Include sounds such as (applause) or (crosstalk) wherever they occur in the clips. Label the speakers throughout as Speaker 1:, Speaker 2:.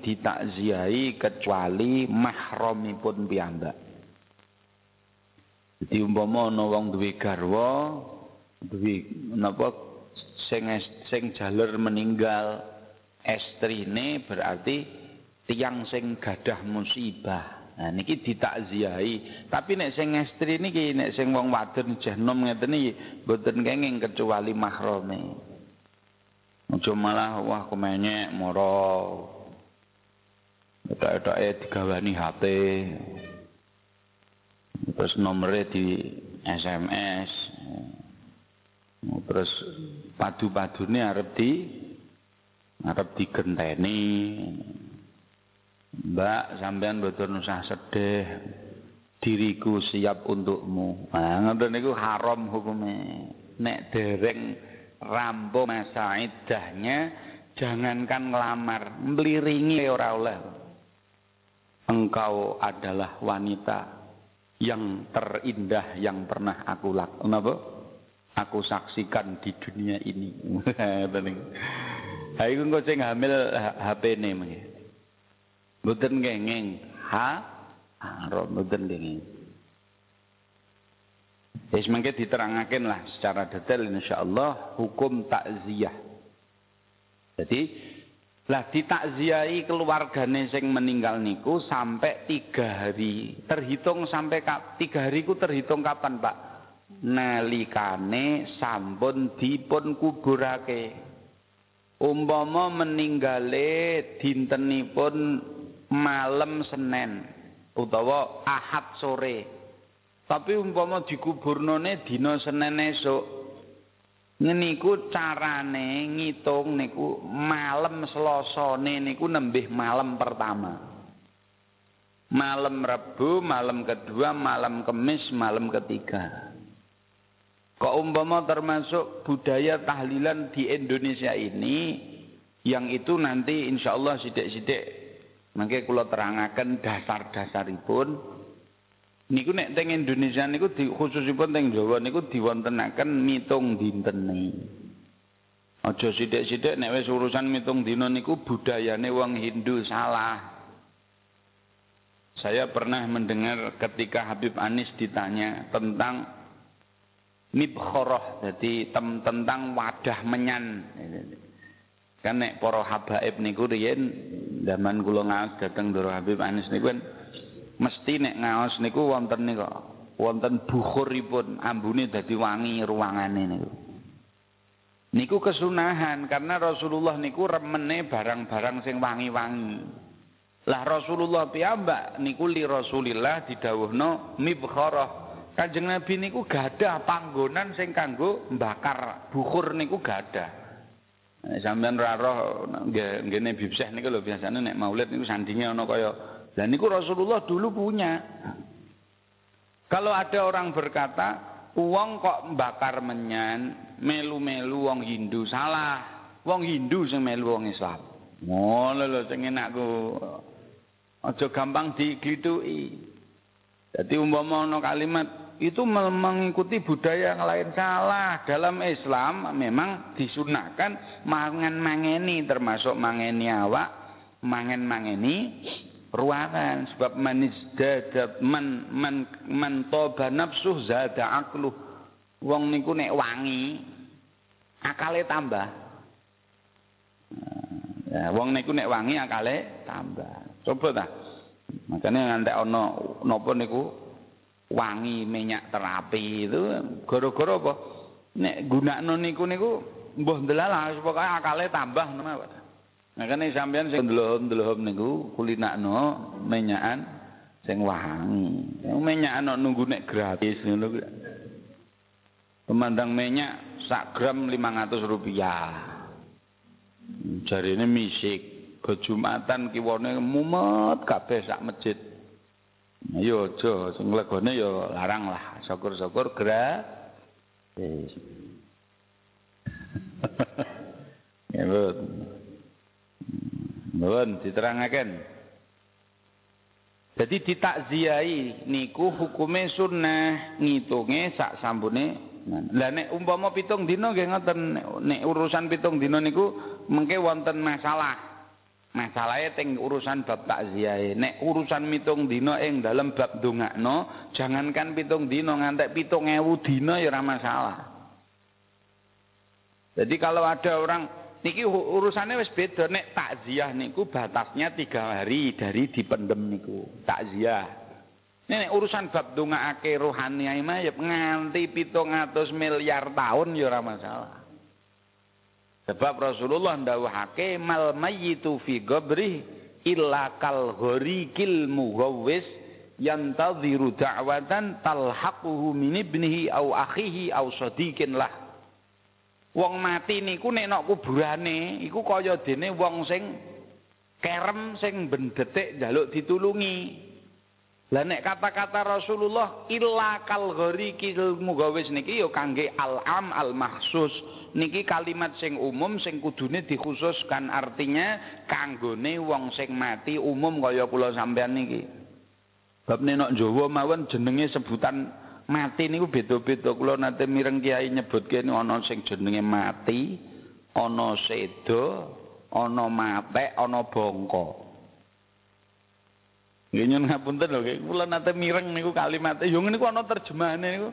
Speaker 1: ditakziahi kecuali mahramipun piyambak. Jadi umpama ana wong duwe garwa, duwe napa sing sing jalur meninggal estrine berarti tiang sing gadah musibah. Nah niki ditakziahi. Tapi nek sing estri niki nek sing wong wadon jeh nom ngeten iki mboten kenging kecuali mahrame. Aja malah wah kemenyek moro. Etok-etoke digawani HP. Terus nomornya di SMS. Terus padu-padune arep di arep digenteni. Mbak, sampean boten usah sedih. Diriku siap untukmu. Nah, ngoten niku haram hukumnya. Nek dereng rampung masa iddahnya, jangankan ngelamar, meliringi ora oleh. Engkau adalah wanita yang terindah yang pernah aku lakukan. Aku saksikan di dunia (laughs) ini. Ha iku engko sing hamil HP-ne mengke. Mboten kenging. Ha? Haram mboten kenging. Wis mangke diterangaken lah secara detail insyaallah hukum takziah. Jadi lah ditakziahi keluargane sing meninggal niku sampai tiga hari. Terhitung sampai tiga hari ku terhitung kapan Pak? Nalikane sampun dipun kuburake. Umpama meninggale dintenipun malam Senin utawa Ahad sore. Tapi umpama dikuburnone dina Senin esuk. Niku carane ngitung niku malam Selasane niku nembih malam pertama. Malam Rabu, malam kedua, malam Kemis, malam ketiga. Kok umpama termasuk budaya tahlilan di Indonesia ini yang itu nanti insya Allah sidik-sidik mangke kula terangaken dasar-dasaripun niku nek teng Indonesia niku di, khususipun teng Jawa niku diwontenaken mitung dintene. Aja sithik-sithik nek wis urusan mitung dina niku budayane wong Hindu salah. Saya pernah mendengar ketika Habib Anis ditanya tentang mibkhoroh jadi tem tentang wadah menyan kan nek para habaib niku riyen zaman kula ngaos dateng Ndoro Habib Anis niku kan mesti nek ngaos niku wonten niku. Wonten bukhuripun ambune dadi wangi ruangane niku. Niku kesunahan karena Rasulullah niku remene barang-barang sing wangi-wangi. Lah Rasulullah piyambak niku li Rasulillah didhawuhno mibkharah Kanjeng Nabi niku gadah panggonan sing kanggo mbakar bukur niku gadah. Sampean ra roh ngene bibseh niku lho biasane nek maulid niku sandinge ana kaya lah niku Rasulullah dulu punya. Kalau ada orang berkata, uang kok mbakar menyan, melu-melu wong Hindu salah. Wong Hindu sing melu wong Islam. Ngono lho sing enakku. Aja gampang diglituki. Jadi umpama ana kalimat itu mengikuti budaya yang lain salah. Dalam Islam memang disunahkan mangan mangeni termasuk mangeni awak, mangan mangeni ruangan. Sebab manis dadat man man man toba nafsuh zada aklu. Wong niku nek wangi akale tambah. Ya, wong niku nek wangi akale tambah. Coba ta? Makanya ngantek ana napa niku? Wangi minyak terapi itu. Gara-gara apa? Nek gunakno niku niku mbuh ndelalah pokoke akale tambah Pak makane sampeyan sing ndelok-ndelok niku kulinakno minyakan sing wangi minyak ana nunggu nek gratis ngono pemandang minyak sak gram 500 rupiah jarine misik bejumatan kiwane mumet kabeh sak masjid Yo aja sing legone yo larang lah. Syukur-syukur gratis. (laughs) Ya. Nuwun diterangaken. Jadi ditakziahi niku hukume sunnah, ngitunge sak sambune. Lah nek umpama pitung dina nggih ngoten nek urusan pitung dina niku mengke wonten masalah. Masalahnya teng urusan bab takziah. Nek urusan mitung dino ing dalam bab dongakno, jangankan pitung dino ngantek pitung ewu dino ya ora masalah. Jadi kalau ada orang niki urusannya wis beda nek takziah niku batasnya tiga hari dari dipendem niku takziah. Nek urusan bab dongakake rohani mah ya nganti atus miliar tahun ya ora masalah. Sebab Rasulullah ndawuhake mal mayyitu fi gabri illa kal ghariqil mughawwis yantadhiru da'watan talhaquhu min ibnihi au akhihi au sadiqin lah. Wong mati niku nek nok kuburane iku kaya dene wong sing kerem sing bendetik njaluk ditulungi. Lah nek kata-kata Rasulullah illa kal gharikil mugawis niki ya kangge al-am al-mahsus. Niki kalimat sing umum sing kudune dikhususkan artinya kanggone wong sing mati umum kaya kula sampean niki. Bab nek Jawa mawon jenenge sebutan mati niku beda-beda. Kula nate mireng kiai nyebutke ana sing jenenge mati, ana sedo, ana matek, ana bongko. Nggih nyun ngapunten lho, kula nate mireng niku kalimat yo niku ana terjemahane niku.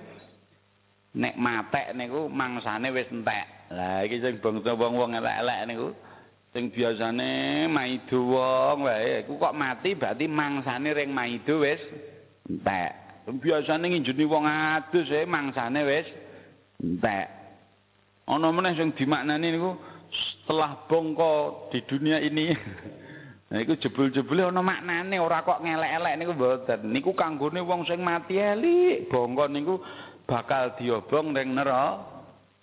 Speaker 1: Nek matek niku mangsane wis entek. Lah iki sing bangsa wong-wong elek-elek niku sing biasane maido wong wae iku kok mati berarti mangsane ring maido wis entek. Biasane nginjeni wong adus e mangsane wis entek. Ana meneh sing dimaknani niku setelah bongko di dunia ini (laughs) Nah iku jebul-jebule ana maknane ora kok ngelek-elek niku mboten. Niku kanggone wong sing mati elik, bongko niku bakal diobong ning neraka.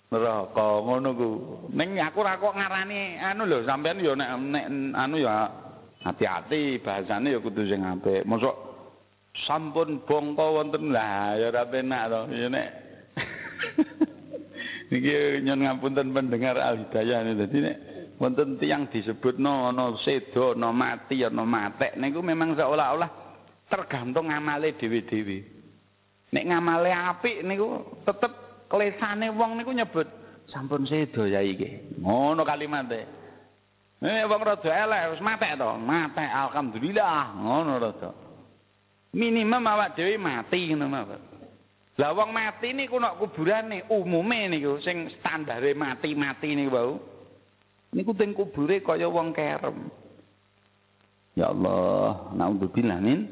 Speaker 1: Neraka ngono ku. Ning aku ora kok ngarani anu lho, sampean yo nek, nek anu ya hati-hati bahasane ya kudu sing apik. Mosok sampun bongko wonten. Lah ya ora penak to. Ya nek. (laughs) Niki nyon ngapunten pendengar Al Hidayah dadi nek wonten tiyang disebutno ana sedo ana mati ana matek. Niku memang seolah-olah tergantung ngamale dhewe-dhewe. Nek ngamale apik niku tetep klesane wong niku nyebut sampun sedo ya iki. Ngono kalimate nek wong rada elek wis matek to. Matek alhamdulillah. Ngono rada minimum awak dhewe mati ngono mawon lah wong mati niku nek kuburane umume niku sing standare mati-mati niku wau niku teng kubure kaya wong kerem. Ya Allah, naudzubillah min.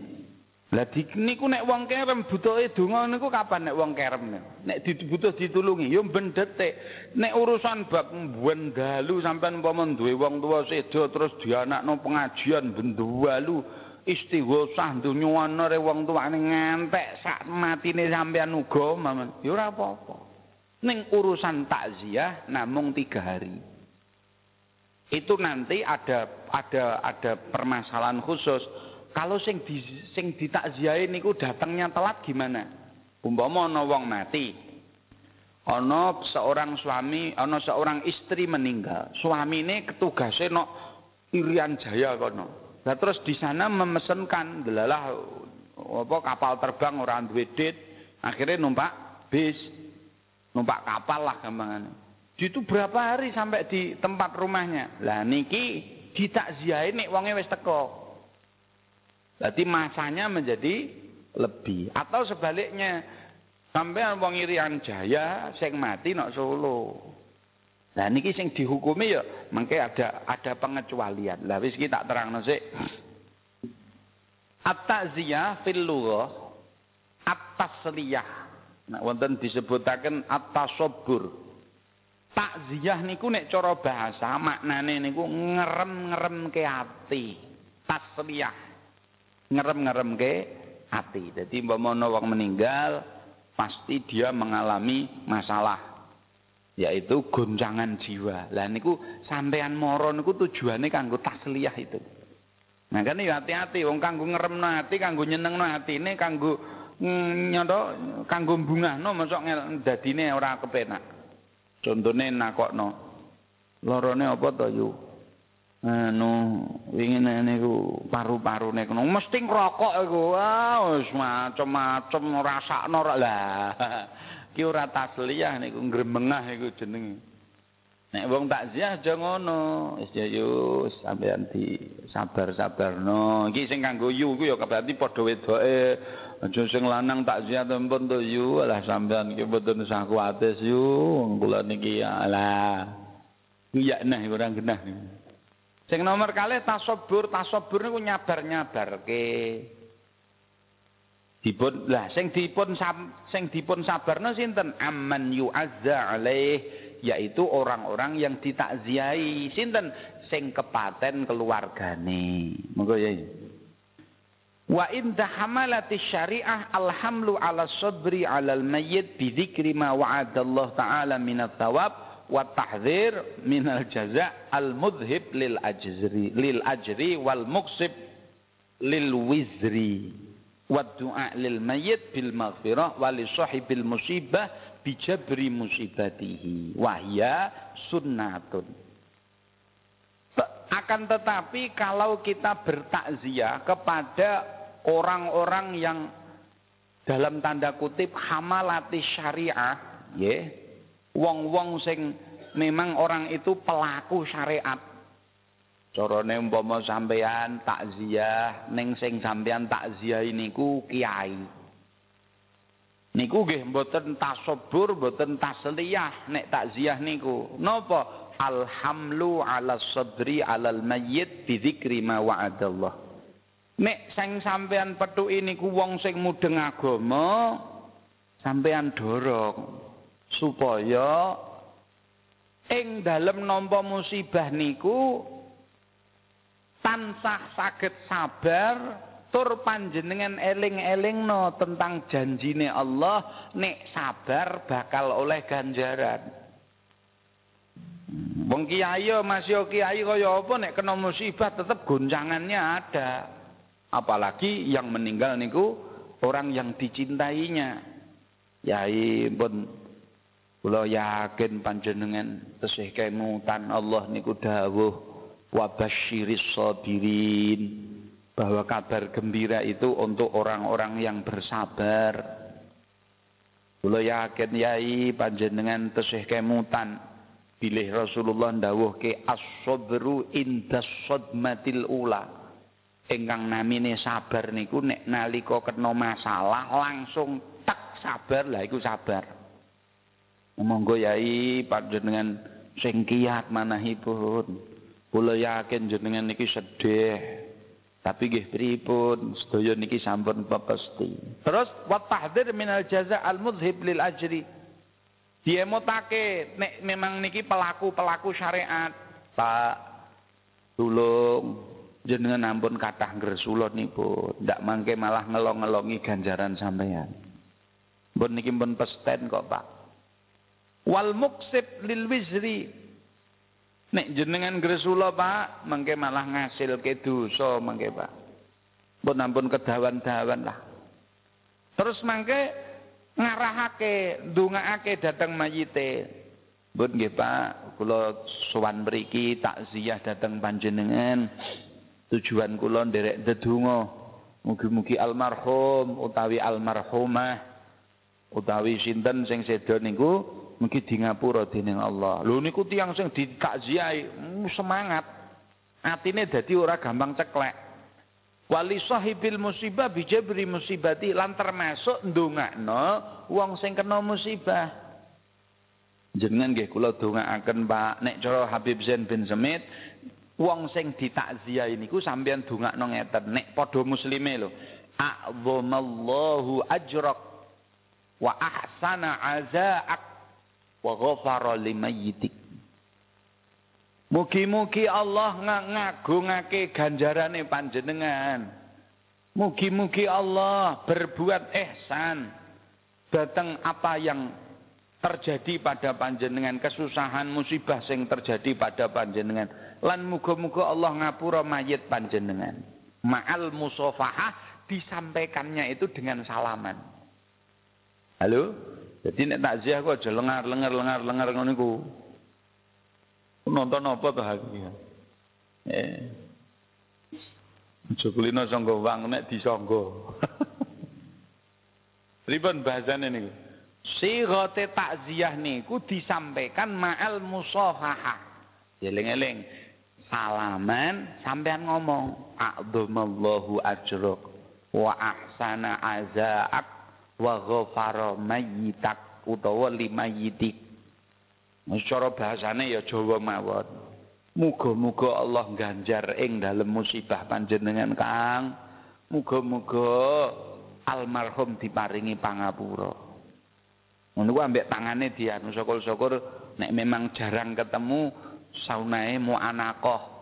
Speaker 1: Lah niku nek wong kerem butuhe donga niku kapan nek wong kerem nek butuh ditulungi ya bendetik. Nek urusan bab dalu sampean umpama duwe wong tuwa sedo terus dianakno pengajian bendalu istighosah dunyuwana re wong tuwane ngantek sak matine sampean uga mamen ya ora apa-apa. Ning urusan takziah namung tiga hari itu nanti ada ada ada permasalahan khusus. Kalau sing di sing ditakziahi niku datangnya telat gimana? Umpama ana wong mati. Ana seorang suami, ana seorang istri meninggal. Suamine ketugase no Irian Jaya kono. Nah terus di sana memesankan delalah apa kapal terbang orang duwe akhirnya numpak bis, numpak kapal lah gampangane. Itu berapa hari sampai di tempat rumahnya? Lah niki ditakziahi nek wonge wis teko. Berarti masanya menjadi lebih atau sebaliknya sampai wong Irian Jaya sing mati nok Solo. Lah niki sing dihukumi ya mengke ada ada pengecualian. Lah wis tak terangno sik. At-ta'ziyah fil lughah at-tasliyah. Nah wonten disebutaken at-tasabbur takziah niku nek cara bahasa maknane niku ngerem-ngerem ke ati tasliyah ngerem-ngerem ke ati jadi umpama wong meninggal pasti dia mengalami masalah yaitu goncangan jiwa lah niku sampean moro niku tujuannya kanggo tasliyah itu nah kan ya hati-hati wong kanggo ngeremno ati kanggo nyenengno atine kanggo mm, nyoto kanggo bungahno mosok dadine ora kepenak Contone nakokno. Lorone apa to yu? Anu wingi niku paru-parune kono mesti ngrokok iku. Wah, wis macem-macem rasakno lah. (laughs) Ki ora tasliyah niku gremengah iku jenenge. Nek wong takziah aja ngono. Wis ya yo sampean di sabar-sabarno. Iki sing kanggo yu ku ya berarti padha wedoke. Aja sing lanang takziah tempun to yu alah sampean iki mboten usah kuwates yu. Kula niki alah. Ya nah ora genah. Sing nomor kalih tasabbur, tasabbur niku nyabar-nyabarke. Dipun lah sing dipun sing dipun sabarno sinten? Amman yu'azza alaih yaitu orang-orang yang ditakziahi sinten? Sing kepaten keluargane. Monggo ya Wa in tahamalati syariah alhamlu ala sabri ala al-mayyit bi dzikri ma wa'ada Allah taala min at-thawab wa tahdzir min al-jaza' al-mudhib lil ajri lil ajri wal muqsib lil wizri wa du'a lil mayyit bil maghfirah wa li sahibil musibah bijabri musibatihi. Wahya sunnatun. Akan tetapi kalau kita bertakziah kepada orang-orang yang dalam tanda kutip hamalati syariah ya wong-wong sing memang orang itu pelaku syariat carane umpama sampean takziah ning sing sampean takziah niku kiai Niku nggih mboten tasabbur, mboten tasliyah nek takziah niku. Napa? Alhamlu ala sadri alal mayyit bi dzikri ma wa'adallah. Nek sing sampean pethuki niku wong sing mudeng agama, sampean dorong supaya ing dalem nampa musibah niku tansah saged sabar tur panjenengan eling-eling no tentang janjine Allah nek sabar bakal oleh ganjaran Wong kiai masih kiai kaya apa nek kena musibah tetap goncangannya ada. Apalagi yang meninggal niku orang yang dicintainya. Yai pun kula yakin panjenengan tesih kemutan Allah niku dawuh wa basyiris sabirin bahwa kabar gembira itu untuk orang-orang yang bersabar. Kula yakin yai panjenengan tesih kemutan bilih Rasulullah ndawuhke as-sabru indas sadmatil ula. Ingkang namine sabar niku nek nalika kena masalah langsung tak sabar lah iku sabar. Monggo yai panjenengan sing kiat manahipun. Kula yakin jenengan niki sedih tapi nggih pripun sedaya niki sampun pepesti. Terus wa tahdhir minal jaza al mudhib lil ajri. Diemotake nek memang niki pelaku-pelaku syariat, Pak tulung jenengan ampun kathah ngresula niku, ndak mangke malah ngelong-ngelongi ganjaran sampeyan. Pun niki pun pesten kok, Pak. Wal muksib lil wizri Nek jenengan gresula Pak, mengke malah ngasilke dosa mengke Pak. Pun ampun kedawan-dawan lah. Terus mangke ngarahake, ndongaake dhateng mayite. Pun nggih Pak, kula sowan mriki takziah dhateng panjenengan. Tujuan kula nderek ndedonga. Mugi-mugi almarhum utawi almarhumah utawi sinten sing sedo niku Mungkin di ngapura dening Allah. Lho niku tiyang sing ditakziahi mm, semangat. Atine dadi ora gampang ceklek. Wali sahibil musibah bijabri musibati lan termasuk ndongakno wong sing kena musibah. Jenengan nggih kula dongaaken Pak nek cara Habib Zain bin Semit wong sing ditakziahi niku sampeyan dongakno ngeten nek padha muslime lho. A'dhamallahu ajrak wa ahsana azaak wa ghafara limayyitik. Mugi-mugi Allah ngagungake ganjarane panjenengan. Mugi-mugi Allah berbuat ihsan. Datang apa yang terjadi pada panjenengan. Kesusahan musibah sing terjadi pada panjenengan. Lan muga-muga Allah ngapura mayit panjenengan. Ma'al musafahah disampaikannya itu dengan salaman. Halo jadi nek takziah kok aja lengar-lengar lengar-lengar ngono iku. Nonton apa to iki? Eh. Aja kulino sangga wang nek disangga. (laughs) Pripun bahasane niku? Sighate takziah niku disampaikan ma'al musafaha. Eling-eling. Salaman sampean ngomong a'dhamallahu ajrak wa ahsana azaak wa ghafara mayyitak utawa limayyitik. Cara bahasane ya Jawa mawon. Muga-muga Allah ganjar ing dalem musibah panjenengan Kang. Muga-muga almarhum diparingi pangapura. Ngono ku ambek tangane dianu syukur-syukur nek memang jarang ketemu saunae mu anakoh.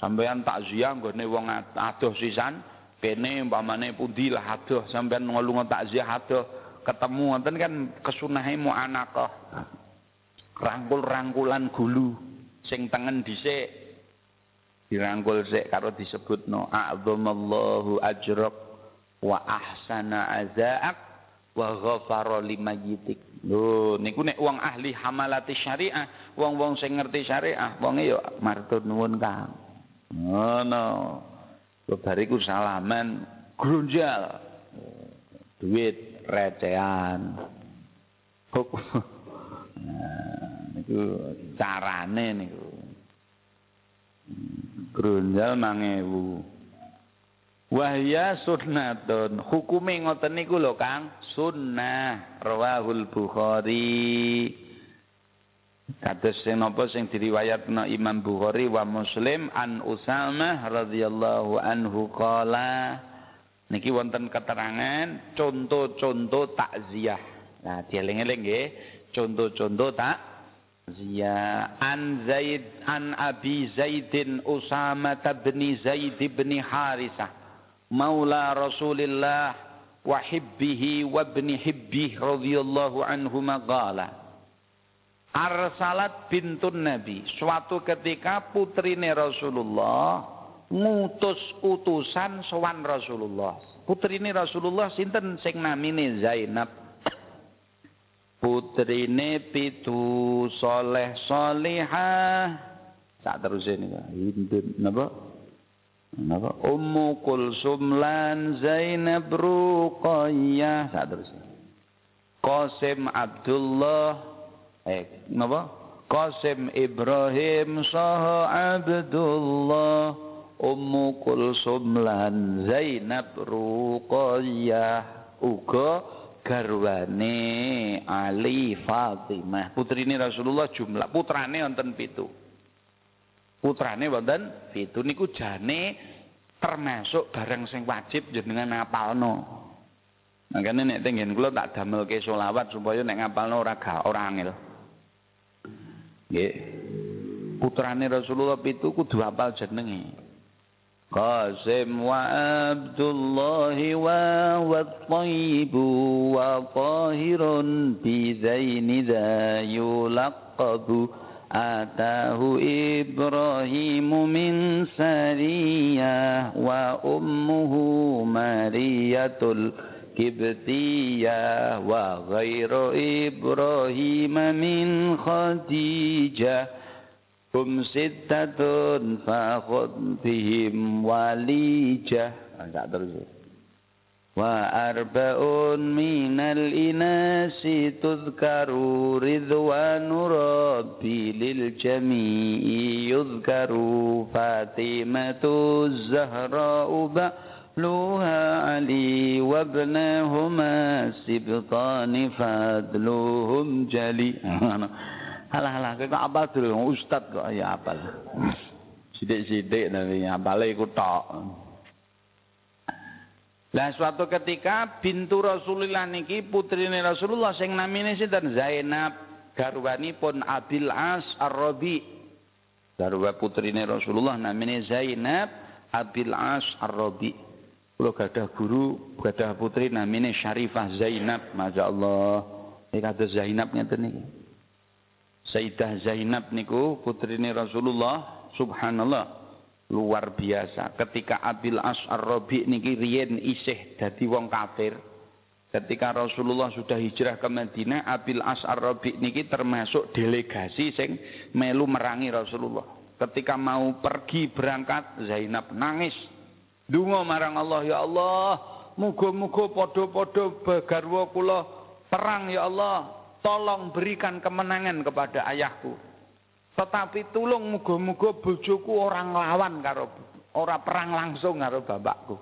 Speaker 1: Sampeyan takziah nggone wong adoh sisan, kene umpamane pundi lah adoh sampeyan ngelunga takziah adoh ketemu wonten kan kesunahe mu anakoh. Rangkul-rangkulan gulu sing tengen dhisik dirangkul sik karo disebutno a'dzamallahu ajrak wa ahsana azaak wa ghafara limayyitik. Lho niku nek wong ahli hamalati syariah, wong-wong sing ngerti syariah, wonge yo matur nuwun Kang. Ngono. Lho bariku salaman grunjal. Duit recehan. Nah, niku carane niku. Grunjal 1000. Wahya sunnatun. Hukume ngoten niku lho Kang, sunnah. Rawahul Bukhari. Kados sing napa sing diriwayatna Imam Bukhari wa Muslim an Usamah radhiyallahu anhu qala niki wonten keterangan contoh-contoh takziah. Nah, dieling-eling nggih, contoh-contoh tak Zia an Zaid an Abi Zaidin Usama bin Zaid bin Harisah maula Rasulillah wa hibbihi wa ibni hibbih radhiyallahu anhuma qala Arsalat bintun Nabi. Suatu ketika putrine Rasulullah ngutus utusan sowan Rasulullah. Putrine Rasulullah sinten? Sing namine Zainab. Putrine pitu soleh solihah. Sak terus ini hindun napa? Napa? Ummu Kulsum lan Zainab Ruqayyah. Sak terus. Qasim Abdullah eh napa? Qasim Ibrahim Saha Abdullah Ummu Kulsum lan Zainab Ruqayyah uga garwane Ali Fatimah. Putrine Rasulullah jumlah putrane wonten pitu putrane wonten pitu niku jane termasuk barang sing wajib jenengan ngapalno. Makanya nek tenggen kula tak damelke selawat supaya nek ngapalno ora gak ora angel. Nggih. Putrane Rasulullah itu kudu hafal jenenge. Qasim wa Abdullah wa wa Tayyib wa Qahirun bi Zaini dha yulaqabu atahu Ibrahim min sariyah wa ummuhu Mariyatul الكبتية وغير إبراهيم من خديجة. هم ستة فخذ بهم وليجة. وأربع من الإناس تذكر رضوان ربي للجميع. يذكر فاطمة الزهراء بألوها علي وابنهما سبطان فadluhum jali halah halah kok apal dulu ustad kok ya apal sidik-sidik tapi apale iku tok Lah suatu ketika bintu Rasulullah niki putrine Rasulullah sing namine sinten Zainab garwanipun Abil As Ar-Rabi. Garwa putrine Rasulullah namine Zainab Abil As Ar-Rabi. Kula gadah guru, gadah putri namine Syarifah Zainab, masyaallah. Iki kados Zainab ngeten niki. Sayyidah Zainab niku putrine Rasulullah, subhanallah luar biasa. Ketika Abil As Ar-Rabi niki riyen isih dadi wong kafir. Ketika Rasulullah sudah hijrah ke Madinah, Abil As Ar-Rabi niki termasuk delegasi sing melu merangi Rasulullah. Ketika mau pergi berangkat, Zainab nangis. Dungo marang Allah, ya Allah, muga-muga padha-padha garwa kula perang ya Allah, tolong berikan kemenangan kepada ayahku. Tetapi tulung muga-muga bojoku orang lawan karo ora perang langsung karo bapakku.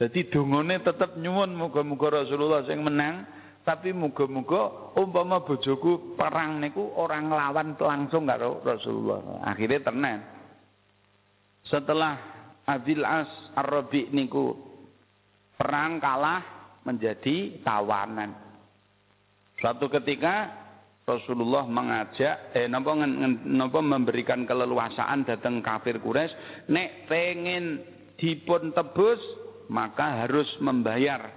Speaker 1: Jadi dungane tetep nyuwun muga-muga Rasulullah sing menang, tapi muga-muga umpama bojoku perang niku orang lawan langsung karo Rasulullah. Akhirnya tenan. Setelah Abil As Ar-Rabi niku perang kalah menjadi tawanan. Suatu ketika Rasulullah mengajak eh napa napa memberikan keleluasaan datang kafir Quraisy nek pengen dipun tebus maka harus membayar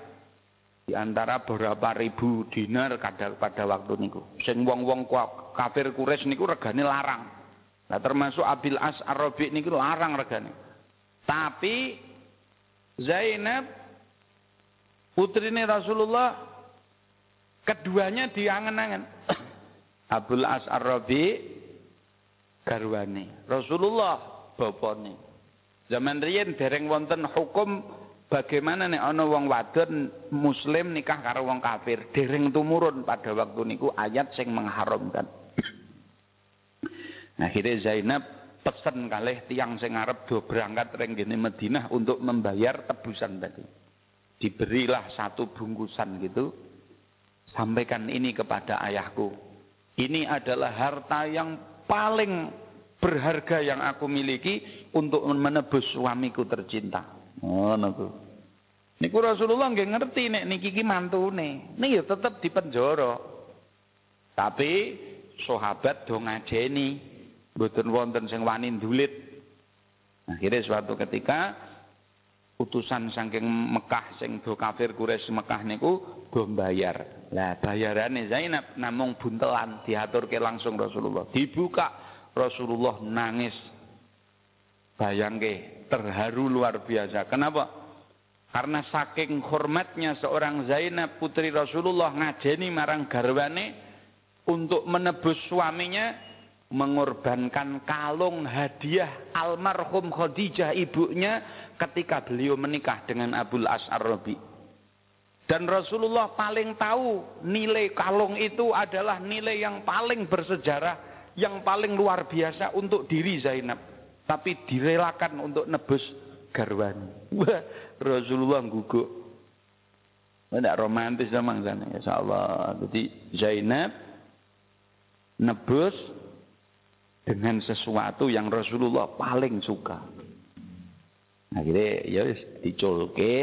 Speaker 1: di antara beberapa ribu dinar pada pada waktu niku. Sing wong-wong kafir Quraisy niku regane larang. Nah termasuk Abil As Arabi niku larang regane. Tapi Zainab putrine Rasulullah keduanya diangen-angen. (coughs) Abul As Ar-Rabi garwane. Rasulullah bapane. Zaman riyen dereng wonten hukum bagaimana nek ana wong wadon muslim nikah karo wong kafir. Dereng tumurun pada waktu niku ayat sing mengharamkan. (coughs) Akhirnya Zainab pesen kalih tiang sing arep do berangkat ring gene Madinah untuk membayar tebusan tadi. Diberilah satu bungkusan gitu. Sampaikan ini kepada ayahku ini adalah harta yang paling berharga yang aku miliki untuk menebus suamiku tercinta. Oh, niku. Rasulullah nggak ngerti nek niki ki mantune. Niki ya tetep di penjara. Tapi sahabat do ngajeni mboten wonten sing wani ndulit. Akhirnya suatu ketika utusan saking Mekah sing do kafir Quraisy Mekah niku do bayar. Lah bayarane Zainab namung buntelan diaturke langsung Rasulullah. Dibuka Rasulullah nangis. Bayangke terharu luar biasa. Kenapa? Karena saking hormatnya seorang Zainab putri Rasulullah ngajeni marang garwane untuk menebus suaminya mengorbankan kalung hadiah almarhum Khadijah ibunya ketika beliau menikah dengan Abul As'ar Rabi. Dan Rasulullah paling tahu nilai kalung itu adalah nilai yang paling bersejarah, yang paling luar biasa untuk diri Zainab. Tapi direlakan untuk nebus garwani. Wah, Rasulullah guguk. Tidak romantis memang sana, ya Allah. Jadi Zainab nebus dengan sesuatu yang Rasulullah paling suka. Akhirnya ya diculke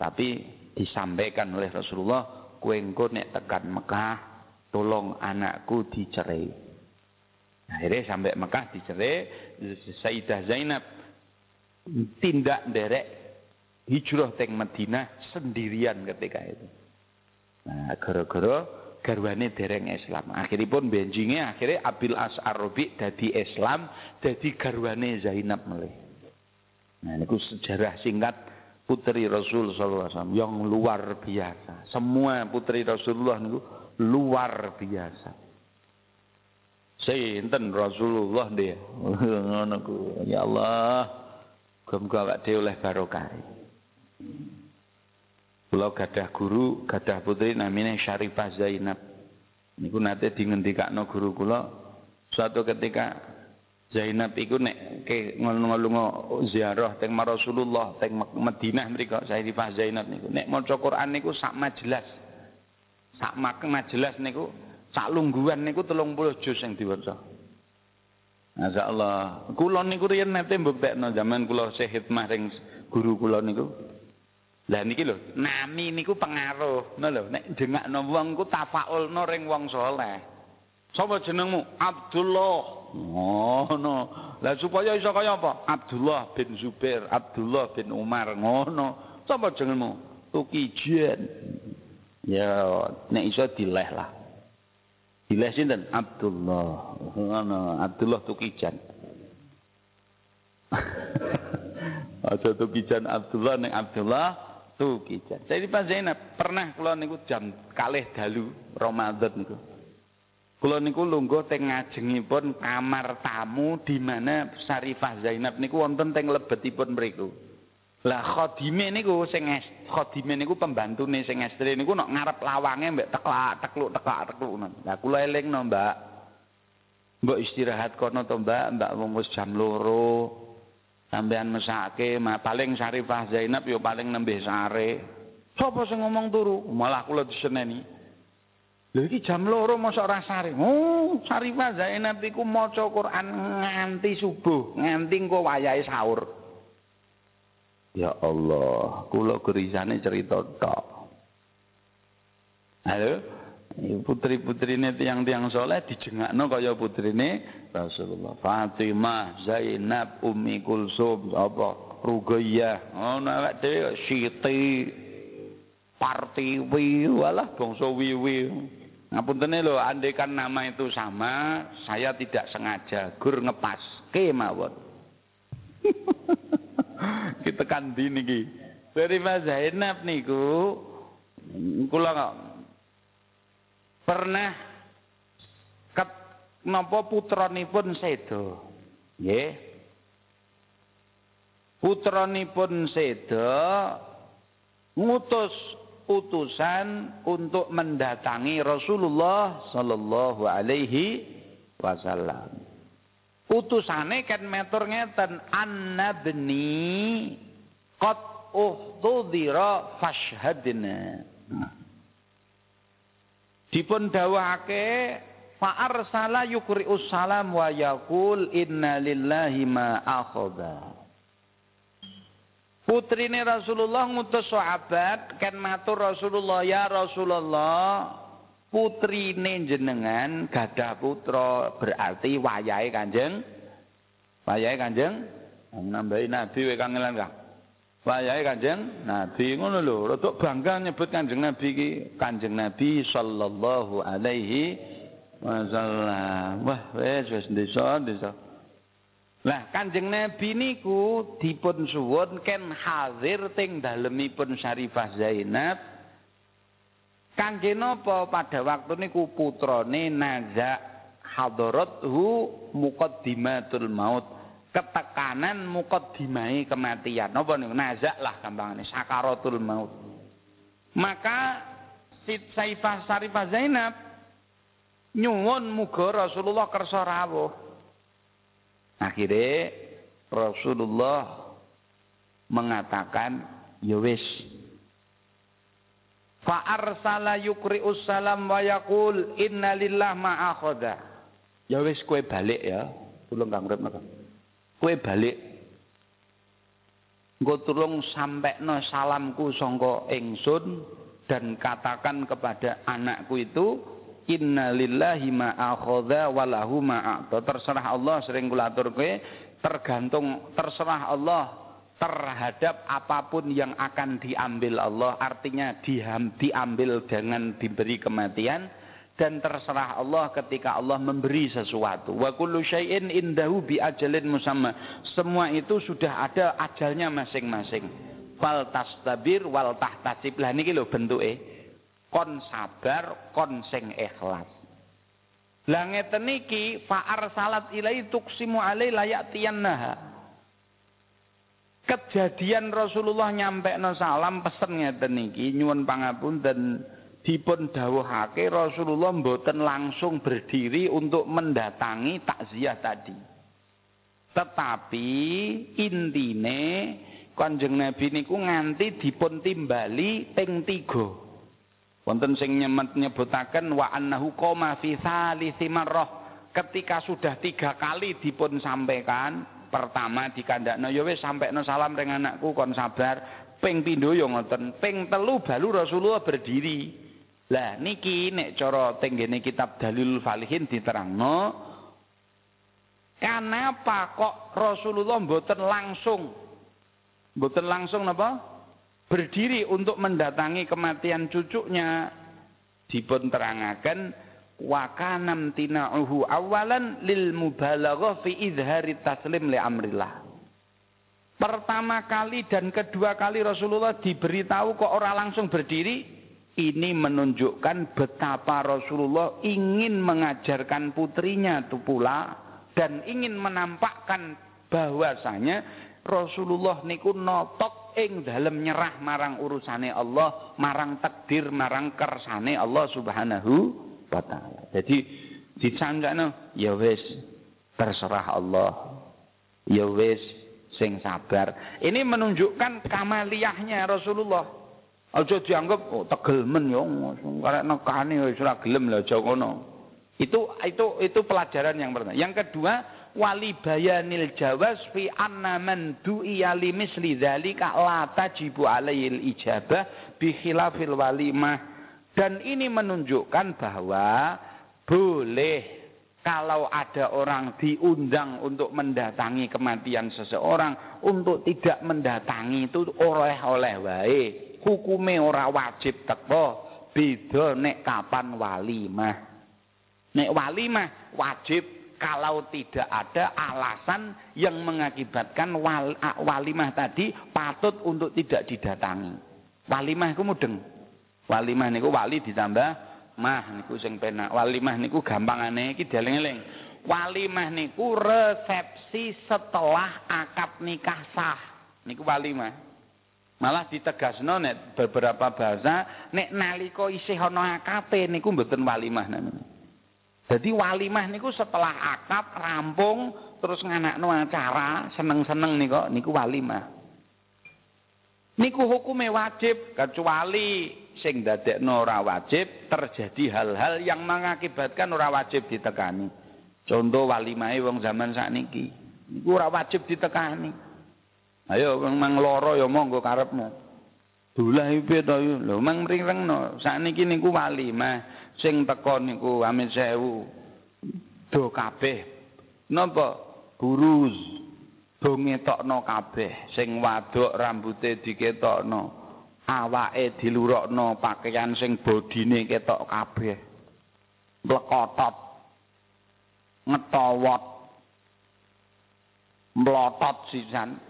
Speaker 1: tapi disampaikan oleh Rasulullah kowe engko nek tekan Mekah tolong anakku dicerai. Akhirnya sampai Mekah dicerai Sayyidah Zainab tindak derek hijrah teng Madinah sendirian ketika itu. Nah, gara-gara garwane dereng Islam. Akhiripun benjinge akhirnya Abil As Arabi dadi Islam, dadi garwane Zainab melih. Nah, niku sejarah singkat putri Rasul sallallahu alaihi yang luar biasa. Semua putri Rasulullah niku luar biasa. Sinten Rasulullah dia. (laughs) Ngono ku. Ya Allah. Awak dhewe oleh barokah. Kula gadah guru, gadah putri namanya Syarifah Zainab. Niku nate dingendikakno guru kula suatu ketika Zainab iku nek ke ngono-ngono ziarah teng Rasulullah teng Madinah mriku Sayyidifah Zainab niku nek maca Quran niku sak majelas. Sak majelas niku sak lungguhan niku 30 juz sing diwaca. Masyaallah. Kula niku riyen nate mbuktekno zaman kula sehit ring guru kula niku. Lah niki lho, nami niku pengaruh, ngono lho. Nek jengakno wong ku tafaulno ring wong saleh. Sapa jenengmu? Abdullah. Ngono. Lah supaya iso kaya apa? Abdullah bin Zubair, Abdullah bin Umar ngono. Sapa jenengmu? Tukijen. Ya, nek iso dileh lah. Dileh sinten? Abdullah. Ngono, Abdullah Tukijan. (laughs) Aja Tukijan Abdullah nek Abdullah Tukijan. Jadi Pak Zainab pernah kula niku jam kalih dalu Ramadan niku. Kula niku lungguh teng ngajengipun kamar tamu di mana Sarifah Zainab niku wonten teng lebetipun mriku. Lah khadime niku sing khadime niku pembantune sing estri niku nek ngarep lawange mbek teklak tekluk teklak tekluk Lah kula elingno, Mbak. Mbok istirahat kono to, Mbak, Mbak wong jam loro. Sampean mesake, paling Syarifah Zainab yo paling nembe sare. Sopo sing ngomong turu? Malah kula diseneni. Lho iki jam loro mosok ora sare. Oh, Syarifah Zainab iku maca Quran nganti subuh, nganti engko wayahe sahur. Ya Allah, kula gerisane cerita tok. Halo? Putri-putrine tiang-tiang soleh dijengakno kaya putrine Rasulullah. Fatimah, Zainab, Ummi Kulsum, apa? Rugayyah. Ngono oh, awak dhewe Siti, Partiwi, walah bangsa wiwi. Ngapunten lho, andekan nama itu sama, saya tidak sengaja gur ngepas kemawon. (laughs) kita kan di niki. Dari Mas Zainab niku kula pernah ket napa sedo. Nggih. Putranipun sedo ngutus utusan untuk mendatangi Rasulullah sallallahu alaihi wasallam. Utusane kan metur ngeten annabni qad uhtudira fashhadna. Dipun dawuhake fa arsala yukri'us salam wa yaqul inna lillahi ma akhadha. Putrine Rasulullah ngutus sahabat kan matur Rasulullah ya Rasulullah Putri jenengan gadah putra berarti wayahe Kanjeng wayahe Kanjeng nambahi nabi we kangelan Kang wayahe Kanjeng nabi ngono lho. Rada bangga nyebut Kanjeng Nabi iki. Kanjeng Nabi sallallahu alaihi wasallam. Wah wis wis desa desa Lah Kanjeng Nabi niku dipun suwun ken hadir teng dalemipun Syarifah Zainab. Kangge napa pada waktu niku putrane Naza hadarathu muqaddimatul maut. Ketekanan muqaddimai kematian. Napa niku Naza lah gampangane sakaratul maut. Maka Sid Saifah Sarifah Zainab nyuwun muga Rasulullah kersa rawuh. Akhirnya Rasulullah mengatakan ya wis Fa arsala yukri'us salam wa yaqul inna lillah ma akhadha. Ya wis kowe balik ya. Tulung Kang Urip? Kowe balik. Engko tulung sampekno salamku sangka ingsun dan katakan kepada anakku itu inna lillahi ma akhadha wa lahu Terserah Allah sering kula atur kowe tergantung terserah Allah terhadap apa pun yang akan diambil Allah artinya diambil dengan diberi kematian dan terserah Allah ketika Allah memberi sesuatu. Wa kullu syai'in indahu bi ajalin musamma. Semua itu sudah ada ajalnya masing-masing. Fal tastabir wal tahtasib. Lah niki lho bentuke. Kon sabar kon sing ikhlas. Lah ngeten niki fa arsalat ilai tuksimu alai layatiyannaha kejadian Rasulullah nyampe no salam pesen ngeten niki nyuwun pangapunten dipun dawuhake Rasulullah mboten langsung berdiri untuk mendatangi takziah tadi. Tetapi intine Kanjeng Nabi niku nganti dipun timbali ping 3. Wonten sing nyemet nyebutaken wa annahu qoma fi marrah ketika sudah tiga kali dipun sampaikan pertama dikandakno ya wis sampekno salam ring anakku kon sabar ping pindho ya ngoten ping telu balu Rasulullah berdiri lah niki nek cara tenggene kitab Dalil Falihin diterangno kenapa kok Rasulullah mboten langsung? Mboten langsung napa? Berdiri untuk mendatangi kematian cucunya. Dipun terangaken wa kana tina'uhu awalan lil mubalaghah fi izhari taslim li amrillah. Pertama kali dan kedua kali Rasulullah diberitahu kok orang langsung berdiri, ini menunjukkan betapa Rasulullah ingin mengajarkan putrinya itu pula dan ingin menampakkan bahwasanya Rasulullah niku notok ing dalem nyerah marang urusane Allah, marang takdir, marang kersane Allah Subhanahu wa taala. Jadi dicancakno ya wis terserah Allah. Ya wis sing sabar. Ini menunjukkan kamaliyahnya Rasulullah. Aja dianggap oh tegel men yo karek nekani wis ora gelem lho aja ngono. Itu itu itu pelajaran yang pertama. Yang kedua, wali bayanil jawaz fi anna man du'iya li misli dzalika la tajibu alaihil ijabah bi khilafil walimah dan ini menunjukkan bahwa boleh kalau ada orang diundang untuk mendatangi kematian seseorang untuk tidak mendatangi itu oleh-oleh wae hukume ora wajib teko beda nek kapan walimah nek walimah wajib kalau tidak ada alasan yang mengakibatkan wal, walimah tadi patut untuk tidak didatangi. Walimah itu mudeng. Walimah niku wali ditambah mah niku sing penak. Walimah niku gampangane iki dieling-eling. Walimah niku resepsi setelah akad nikah sah. Niku walimah. Malah ditegasno nek beberapa bahasa nek nalika isih ana akate niku mboten walimah namanya. Jadi walimah niku setelah akad rampung terus nganakno acara seneng-seneng niku niku walimah. Niku hukumnya wajib kecuali sing dadekno ora wajib terjadi hal-hal yang mengakibatkan ora wajib ditekani. Contoh walimahe wong zaman sakniki. Niku ora wajib ditekani. Ayo mang loro ya monggo karepmu. Dulah piye to lho mang mringno sakniki niku walimah sing teko niku amit sewu. Do kabeh. Napa? Buruz do ngetokno kabeh. Sing wadok rambute diketokno. Awake dilurokno pakaian sing bodine ketok kabeh. Blekotot ngetowot. Mlotot sisan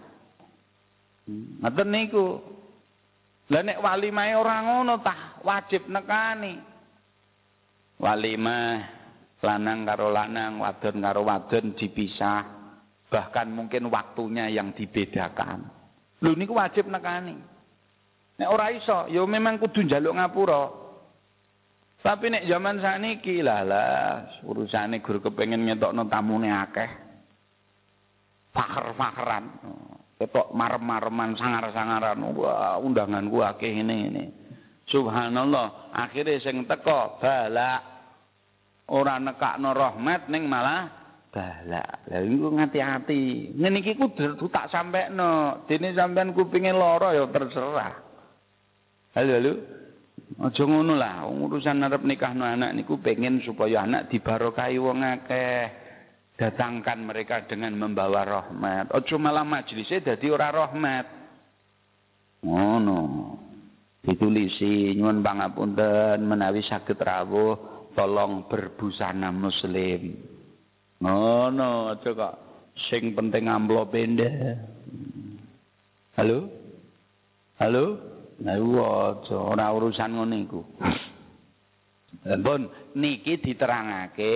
Speaker 1: ngoten niku lha nek walimahe ora ngono tah wajib nekani walimah lanang karo lanang, wadon karo wadon dipisah. Bahkan mungkin waktunya yang dibedakan. Lho niku wajib nekani. Nek ora iso, ya memang kudu njaluk ngapura. Tapi nek zaman sakniki lah lah urusane guru kepengin ngetokno tamune akeh. Fakir-fakiran. Ketok marem-mareman sangar-sangaran. Wah, undanganku akeh ini ini. Subhanallah, akhirnya sing teko balak ora nekakno rahmat ning malah bala. Lah iku ngati-ati. Ngene iki kudu tak sampekno. Dene sampean kupinge lara ya terserah. Halo halo. Aja ngono lah, urusan arep nikahno anak niku pengen supaya anak dibarokahi wong akeh. Datangkan mereka dengan membawa rahmat. Aja malah majelisnya dadi ora rahmat. Ngono. Ditulisi nyuwun pangapunten menawi saged rawuh tolong berbusana muslim. Ngono aja kok sing penting amplop pende. Halo? Halo? Nah, ora urusan ngono iku. Pun niki diterangake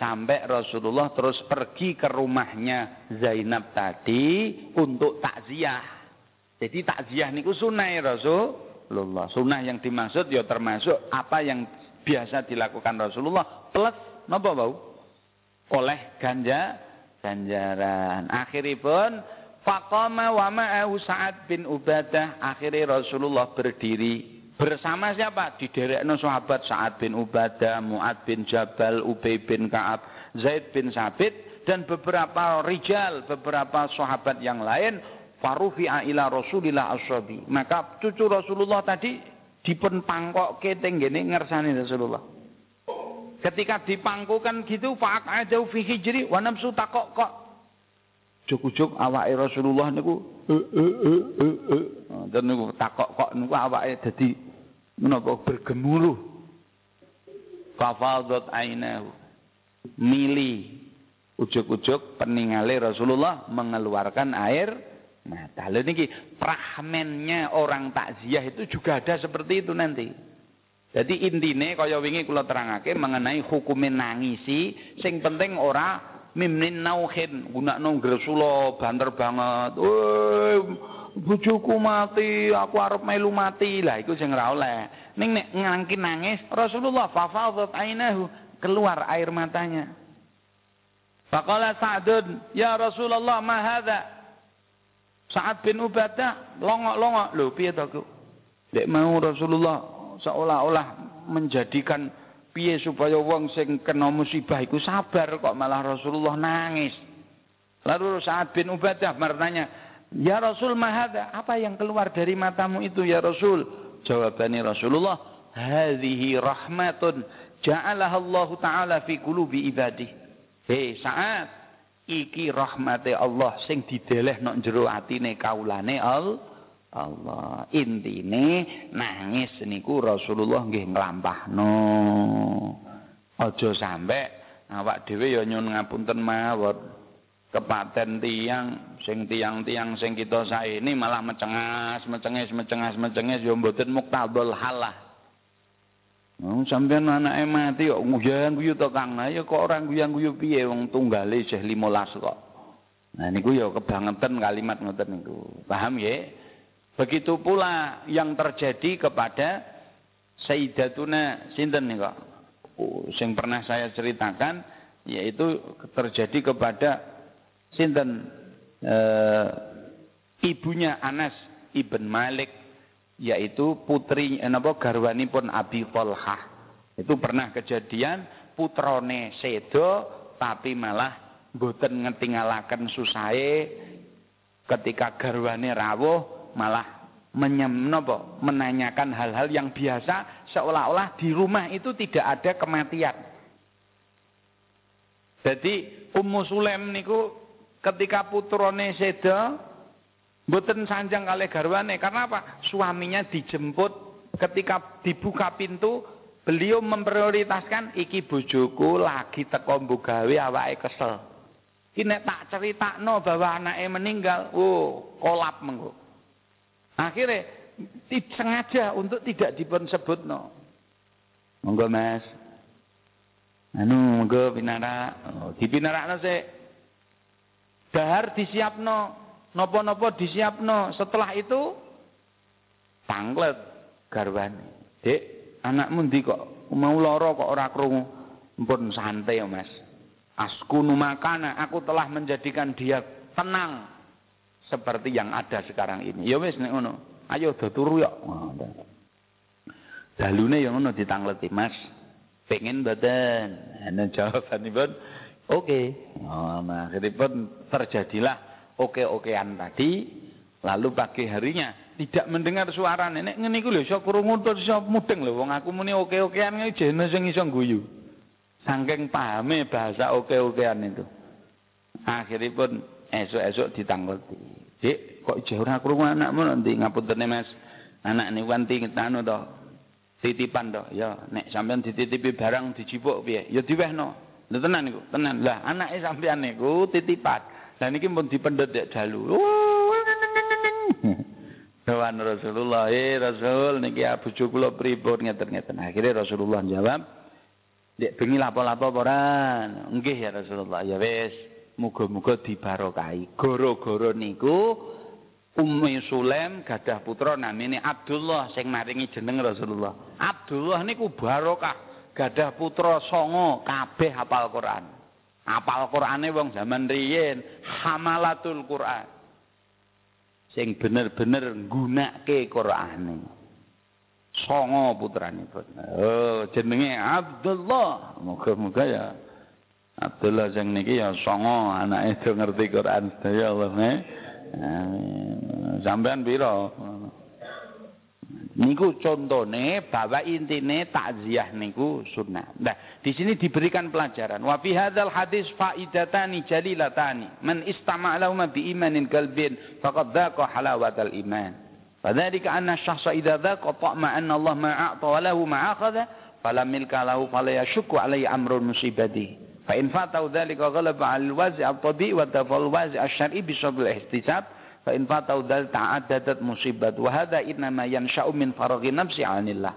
Speaker 1: sampai Rasulullah terus pergi ke rumahnya Zainab tadi untuk takziah. Jadi takziah niku sunah Rasulullah. Sunah yang dimaksud ya termasuk apa yang biasa dilakukan Rasulullah plus napa bau oleh ganja ganjaran akhiripun faqama wa ma'ahu Sa'ad bin Ubadah akhirnya Rasulullah berdiri bersama siapa diderekno sahabat Sa'ad bin Ubadah Mu'ad bin Jabal Ubay bin Ka'ab Zaid bin Sabit dan beberapa rijal beberapa sahabat yang lain farufi'a ila Rasulillah ashabi maka cucu Rasulullah tadi dipun pangkokke tenggene ngersani Rasulullah. Ketika dipangkukan gitu fa'ak aja fi hijri wa nafsu takok kok. Juk-juk awake Rasulullah niku dan niku takok kok niku awake dadi menapa bergemuruh. Fafadat ainahu. Mili ujuk-ujuk peningale Rasulullah mengeluarkan air Nah, lalu niki prahmennya orang takziah itu juga ada seperti itu nanti. Jadi intine kaya wingi kula terangake mengenai hukumin nangisi, sing penting ora mimnin nauhin, gunakno gresula banter banget. Bojoku mati, aku arep melu mati. Lah iku sing ora oleh. Ning nek ngangki nangis, Rasulullah fafadat ainahu, keluar air matanya. Faqala Sa'dun, "Ya Rasulullah, ma hadza?" Sa'ad bin Ubadah longok-longok. Lho piye to, Dek mau Rasulullah seolah-olah menjadikan piye supaya wong sing kena musibah iku sabar kok malah Rasulullah nangis. Lalu Sa'ad bin Ubadah bertanya, "Ya Rasul mahada, apa yang keluar dari matamu itu ya Rasul?" Jawabannya Rasulullah, "Hadhihi rahmatun ja'alaha Allah taala fi qulubi ibadih." Hei Sa'ad, iki rahmate Allah sing dideleh nok jero atine kaulane Allah. Allah. Intine nangis niku Rasulullah nggih nglampahno. Aja sampe awak dhewe ya nyun ngapunten mawon. Kepaten tiang sing tiang-tiang sing kita saini malah mecengas, mecenges, mecengas, mecenges ya mboten muktadul halah. Oh, sampean anake mati kok nguyang guyu to Kang. Ya kok orang guyang guyu piye wong tunggale isih 15 kok. Nah niku ya kebangetan kalimat ngoten niku. Paham ya? Begitu pula yang terjadi kepada Sayyidatuna sinten nih kok. Oh, sing pernah saya ceritakan yaitu terjadi kepada sinten e, ibunya Anas ibn Malik yaitu putri eh, napa pun Abi Thalhah. Itu pernah kejadian putrone sedo tapi malah boten ngetingalaken susahe ketika garwane rawuh malah menyemnopo menanyakan hal-hal yang biasa seolah-olah di rumah itu tidak ada kematian. Jadi Ummu Sulaim niku ketika putrone seda mboten sanjang kali garwane karena apa? Suaminya dijemput ketika dibuka pintu beliau memprioritaskan iki bojoku lagi teko gawe awake kesel. Ki nek tak ceritakno bahwa anaknya meninggal, oh kolap mengko. Akhirnya sengaja untuk tidak dipun sebut no. Monggo Mas. Anu monggo pinara. Oh, no se. Dahar disiapno, nopo-nopo disiapno. Setelah itu tanglet garwane. Dek, anakmu ndi kok mau loro kok ora krungu? Pun santai ya, Mas. Askunu makana, aku telah menjadikan dia tenang seperti yang ada sekarang ini. Ya wis nek ngono. Ayo do turu ya. Dalune yang ngono ditangleti, Mas. Pengen mboten? Ana jawabanipun oke. Okay. Oh, nah, akhiripun terjadilah oke-okean tadi. Lalu pagi harinya tidak mendengar suara nenek ngene iku lho iso krungu terus iso mudeng lho wong aku muni oke-okean iki jene sing iso guyu. Saking pahame bahasa oke-okean itu. Akhiripun esok-esok ditangleti. Dik, kok jauh ora krungu anakmu nanti ngapunten Mas. Anak niku wanti anu to. Titipan to. Ya, nek sampean dititipi barang dijipuk piye? Ya diwehno. Lha tenan niku, tenan. Lah anake sampean niku titipan. Lah niki pun dipendet dek dalu. (laughs) Kawan Rasulullah, eh Rasul niki bojo kula pripun ngeten-ngeten. Akhirnya Rasulullah jawab, "Dek bengi lapo-lapo ora?" "Nggih ya Rasulullah." "Ya wis, Muga-muga dibarokahi. Goro-goro niku Ummi Sulaim gadah putra namine Abdullah sing maringi jeneng Rasulullah. Abdullah niku barokah, gadah putra songo kabeh hafal Quran. Hafal Qurane wong zaman riyin, hamalatul Quran. Sing bener-bener nggunakake Qurane. Songo putranipun. Oh, jenenge Abdullah. Muga-muga ya Abdullah sing niki ya songo anake do ngerti Quran sedaya Allah eh. Sampean pira? Niku contone bahwa intine takziah niku sunnah. Nah, di sini diberikan pelajaran. Wa fi hadzal hadis faidatani jalilatani. Man istama'a lahum bi imanin qalbin faqad dhaqa halawatal iman. Fadzalika anna syakhsa idza dhaqa ta'ma anna Allah ma a'ta wa lahu ma akhadha falam milka lahu fala yashukku alaihi amrun musibati. Fa in fatau dzalika ghalaba 'al wazi' at-tabi' wa tafal wazi' fa in fatau dzal ta'addadat musibat. Wa hadha innama yansha'u min faraghi nafsi 'anillah.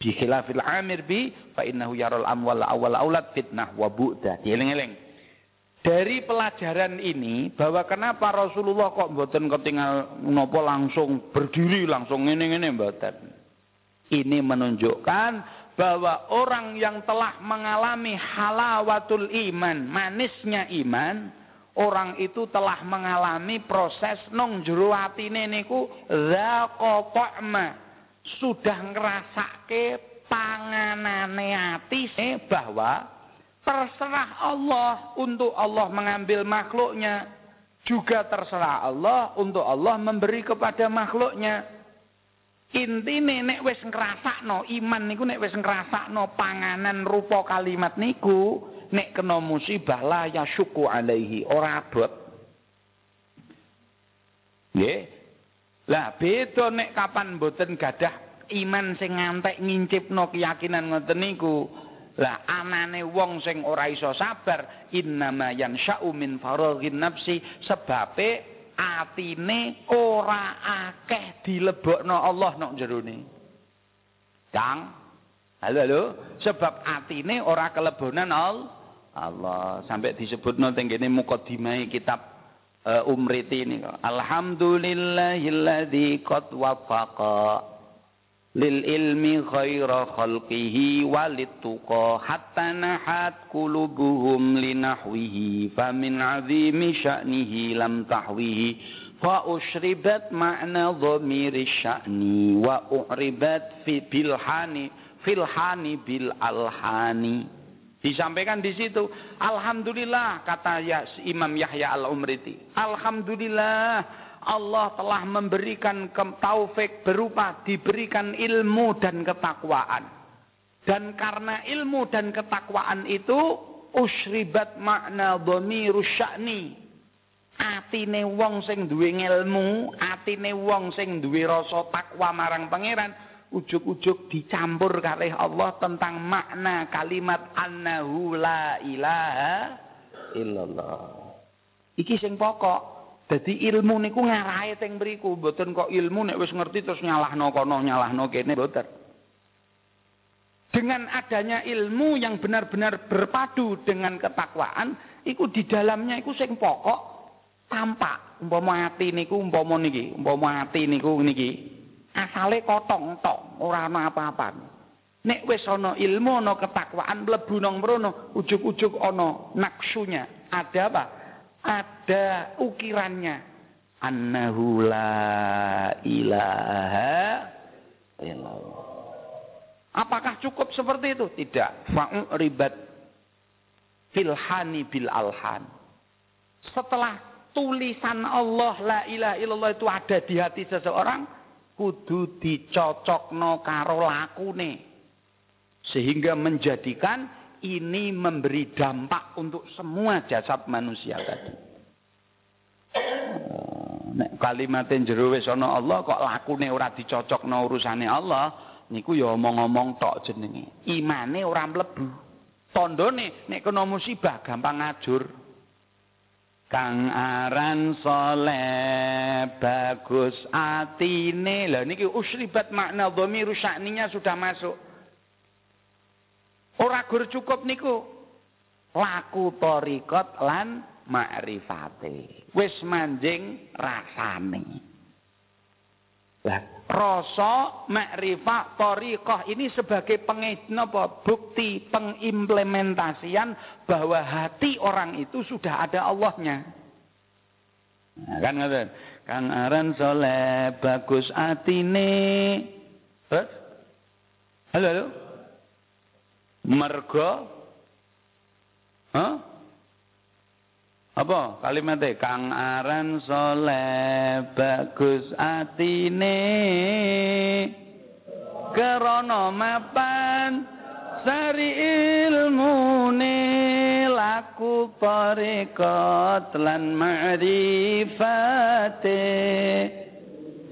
Speaker 1: Bi khilafil 'amir bi fa innahu yaral amwal awwal aulad fitnah wa bu'da dieling-eling. Dari pelajaran ini bahwa kenapa Rasulullah kok mboten ketinggal nopo langsung berdiri langsung ini ini mboten. Ini menunjukkan bahwa orang yang telah mengalami halawatul iman, manisnya iman, orang itu telah mengalami proses nong jero atine niku sudah ngerasake panganane ati bahwa Terserah Allah untuk Allah mengambil makhluknya. Juga terserah Allah untuk Allah memberi kepada makhluknya. Intine nek wis ngrasakno iman niku nek wis ngrasakno panganan rupa kalimat niku nek kena musibah la yasyuku alaihi ora abot. Nggih. Lah beda nek kapan mboten gadah iman sing ngantek ngincipno keyakinan ngoten niku lah anane wong sing ora iso sabar innama yansya'u min faraghin nafsi sebabe atine ora akeh dilebokno Allah nok jerone. Kang, halo halo, sebab atine ora kelebonan Allah. Sampai disebutno teng kene mukadimah kitab uh, Umriti ini. Alhamdulillahilladzi qad wafaqa lil ilmi khaira khalqihi walituqa hatta nahat qulubuhum linahwihi famin azimi sya'nihi lam tahwihi fa ushribat ma'na dhamiri sya'ni wa uhribat fi bilhani filhani bil alhani disampaikan di situ alhamdulillah kata ya, Imam Yahya al-Umriti alhamdulillah Allah telah memberikan taufik berupa diberikan ilmu dan ketakwaan. Dan karena ilmu dan ketakwaan itu usribat makna dhamiru sya'ni. Atine wong sing duwe ilmu, atine wong sing duwe rasa takwa marang pangeran, ujuk-ujuk dicampur kalih Allah tentang makna kalimat annahu la ilaha illallah. Iki sing pokok. Jadi ilmu niku ngarahe teng mriku, mboten kok ilmu nek wis ngerti terus nyalahno kono, nyalahno kene mboten. Dengan adanya ilmu yang benar-benar berpadu dengan ketakwaan, iku di dalamnya iku sing pokok tampak. Umpama ati niku umpama niki, umpama ati niku niki. Asale kotong tok, ora ana apa-apa. Nek wis ana ilmu ana ketakwaan mlebu nang mrono, ujug-ujug ana naksunya. Ada apa? ada ukirannya annahu la ilaha illallah apakah cukup seperti itu tidak ribat filhani bil alhan setelah tulisan Allah la ilaha illallah itu ada di hati seseorang kudu dicocokno karo lakune sehingga menjadikan ini memberi dampak untuk semua jasad manusia tadi. Oh, nek kalimatin jero wis ana Allah kok lakune ora dicocokno urusane Allah, niku ya omong-omong tok jenenge. Imane ora mlebu. Tandane nek kena musibah gampang ngajur. Kang aran soleh bagus atine. Lah niki usribat makna dhamiru sya'ninya sudah masuk. Ora gur cukup niku. Laku torikot lan makrifate. Wis manjing rasane. Lah, rasa makrifat torikoh ini sebagai apa? bukti pengimplementasian bahwa hati orang itu sudah ada Allahnya. Nah, kan ngoten. Kang aran soleh bagus atine. Terus? Halo, halo. Mergo Hah? Apa kalimatnya? Kang aran soleh bagus atine Kerono mapan sari ilmune laku parekot lan ma'rifate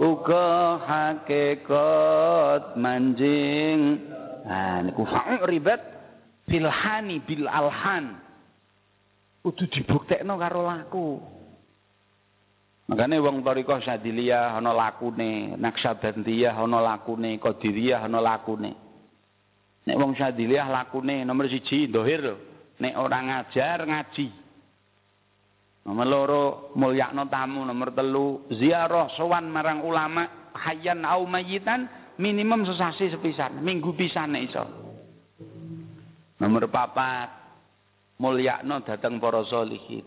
Speaker 1: uga hakikat manjing Nah, niku ribat filhani bil alhan. Kudu dibuktekno karo laku. Makanya wong tarika Sadiliyah ana lakune, Naksabandiyah ana lakune, Qadiriyah ana lakune. Nek wong Sadiliyah lakune nomor siji dohir. Nek ora ngajar ngaji. Nomor loro mulyakno tamu, nomor telu ziarah sowan marang ulama hayyan au mayitan minimum sesasi sepisan, minggu pisan nek iso. Nomor papat mulyakno dateng para salihin.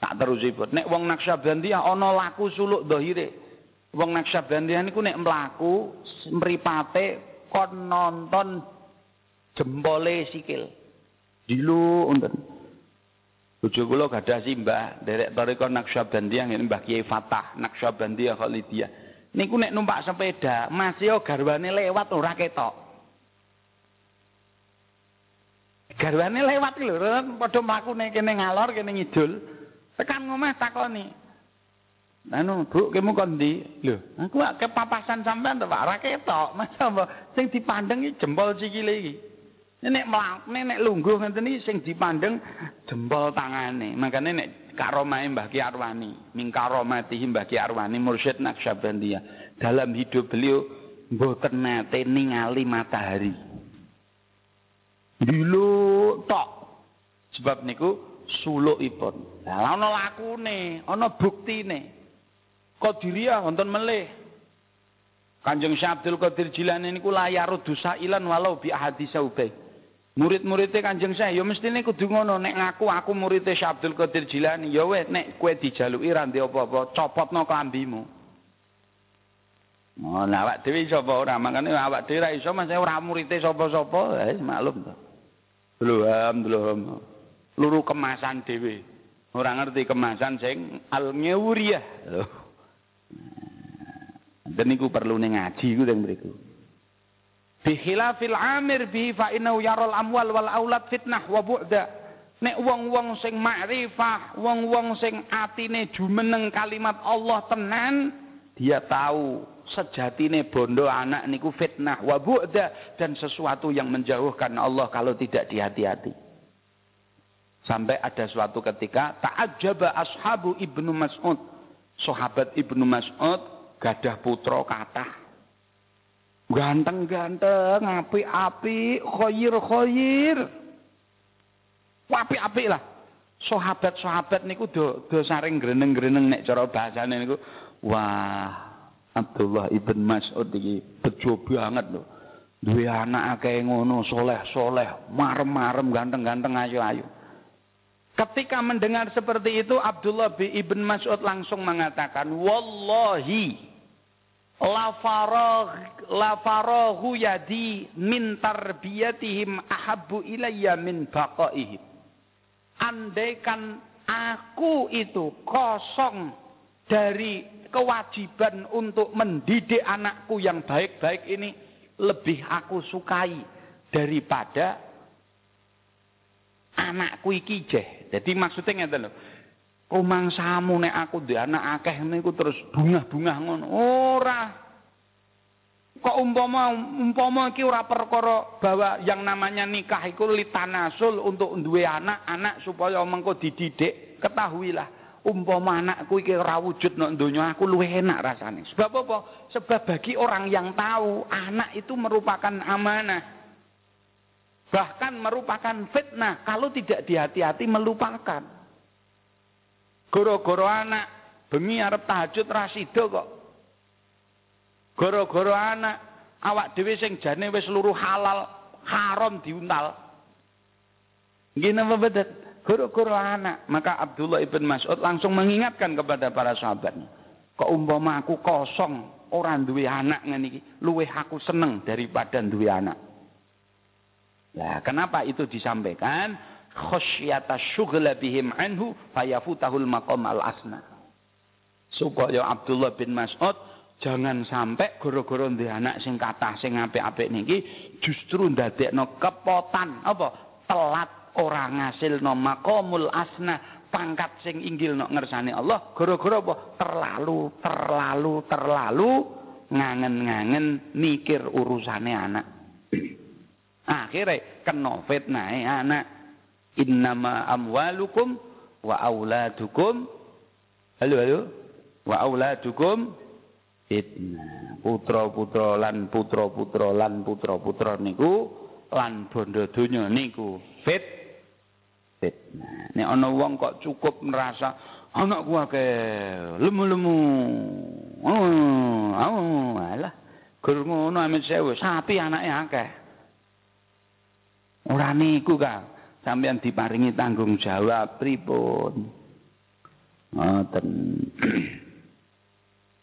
Speaker 1: Tak terusipun. Nek wong Naksabandiyah ana laku suluk dhahire. Wong Naksabandiyah niku nek mlaku mripate kon nonton jempole sikil. Dilu unten. Bojo kula gadah simbah, derek toriko Naksabandiyah ngene Mbah Kiai Fatah, Naksabandiyah Khalidiyah. Niku nek numpak sepeda, masih garwane lewat ora ketok. Garwane lewat lho, padha mlakune kene ngalor kene ngidul. Tekan ngomah takoni. Anu, Bu, kemu kon ndi? Lho, aku ke papasan sampean to, Pak, ora ketok. (laughs) Mas apa sing dipandeng iki jempol sikile iki. Nek mlak, nek lungguh ngeten iki sing dipandeng jempol tangane. Makane nek karomahe Mbah Ki Arwani, min karomatihi Mbah Ki Arwani mursyid Naksabandiyah. Dalam hidup beliau mboten nate ningali matahari. Dulu tok. Sebab niku sulukipun. Lah ana lakune, ana buktine. Qadiriyah wonten melih. Kanjeng Syekh Abdul Qadir Jilani niku layar dosa ilan walau bi ahadits saubai. Murid-muridnya Kanjeng saya ya mestine kudu ngono nek ngaku aku muridnya Abdul Qadir Jilani ya wis nek kowe dijaluki ra ndek apa-apa copotno klambimu. Oh, nah awak dhewe iso apa ora? Makane awak dhewe ra iso Mas ora muridé sapa-sapa, wis maklum to. Belum, belum. Luru kemasan dhewe. Ora ngerti kemasan sing al-ngewuriyah. Lho. Dan niku perlu ngaji ku teng mriku. Amir bihi fa innahu yaral amwal wal aulad fitnah wa bu'da. Nek wong-wong sing makrifah, wong-wong sing atine jumeneng kalimat Allah tenan, dia tahu sejatine bondo anak niku fitnah wa bu'da dan sesuatu yang menjauhkan Allah kalau tidak dihati-hati. Sampai ada suatu ketika ta'ajjaba ashabu Ibnu Mas'ud. Sahabat Ibnu Mas'ud gadah putra kathah Ganteng-ganteng, api-api, khoyir-khoyir. Api-api lah. Sahabat-sahabat niku do, do saring greneng-greneng nek cara bahasane niku. Wah, Abdullah ibn Mas'ud iki bejo banget lho. Duwe anak akeh ngono, soleh-soleh, marem-marem, ganteng-ganteng, ayu-ayu. Ketika mendengar seperti itu, Abdullah bin ibn Mas'ud langsung mengatakan, Wallahi, la farahu yadi min tarbiyatihim ahabbu ilayya min baqaihim andaikan aku itu kosong dari kewajiban untuk mendidik anakku yang baik-baik ini lebih aku sukai daripada anakku iki jeh. Jadi maksudnya ngeten lho. Rumangsamu nek aku duwe anak akeh niku terus bungah-bungah ngono. Ora. Kok umpama umpama iki ora perkara bahwa yang namanya nikah iku litanasul untuk duwe anak-anak supaya mengko dididik, ketahuilah umpama anakku iki ora wujud nek donya aku luwih enak rasane. Sebab apa? Sebab bagi orang yang tahu anak itu merupakan amanah. Bahkan merupakan fitnah kalau tidak dihati-hati melupakan. Goro-goro anak bengi arep tahajud ra sida kok. Goro-goro anak awak dhewe sing jane wis luruh halal haram diuntal. Nggih napa bedet? Goro-goro anak. Maka Abdullah ibn Mas'ud langsung mengingatkan kepada para sahabatnya. Kok umpama aku kosong orang duwe anak ngene iki, aku seneng daripada duwe anak. Nah, kenapa itu disampaikan? khasyata syughla bihim anhu fayafutahul maqam al asna supaya Abdullah bin Mas'ud jangan sampai goro-goro di anak sing kathah sing apik-apik niki justru ndadekno kepotan apa telat orang ngasil no maqamul asna pangkat sing inggil no ngersani Allah goro-goro apa? Terlalu terlalu terlalu ngangen-ngangen mikir urusane anak. Akhirnya kena fitnah anak. Innama amwalukum wa auladukum. Halo halo. Wa auladukum. Fitnah. Putra-putra lan putra-putra lan putra-putra niku lan bondo donya niku. Fit fitnah nek ana wong kok cukup merasa Anakku akeh lemu-lemu. Oh, oh, alah. Gur ngono amit sewu, sapi anake akeh. Ora niku, Kang. Sampeyan diparingi tanggung jawab pripun? Ngoten.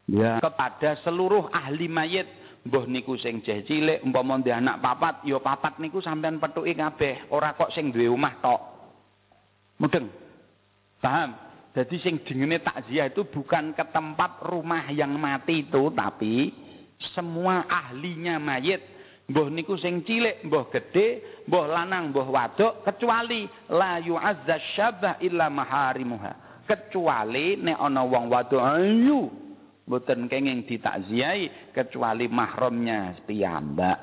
Speaker 1: (clears throat) ya kepada seluruh ahli mayit Mbah niku sing jeh cilik umpama anak papat ya papat niku sampean pethuki kabeh, ora kok sing duwe omah tok. Mudeng. Paham? Jadi sing dingene takziah itu bukan ke tempat rumah yang mati itu, tapi semua ahlinya mayit. Mbah niku sing cilik, mbah gede, mbah lanang, mbah wadok, kecuali la yu'azza syabah illa maharimuha. Kecuali nek ana wong wadok ayu Mboten kenging ditakziahi kecuali mahramnya piyambak.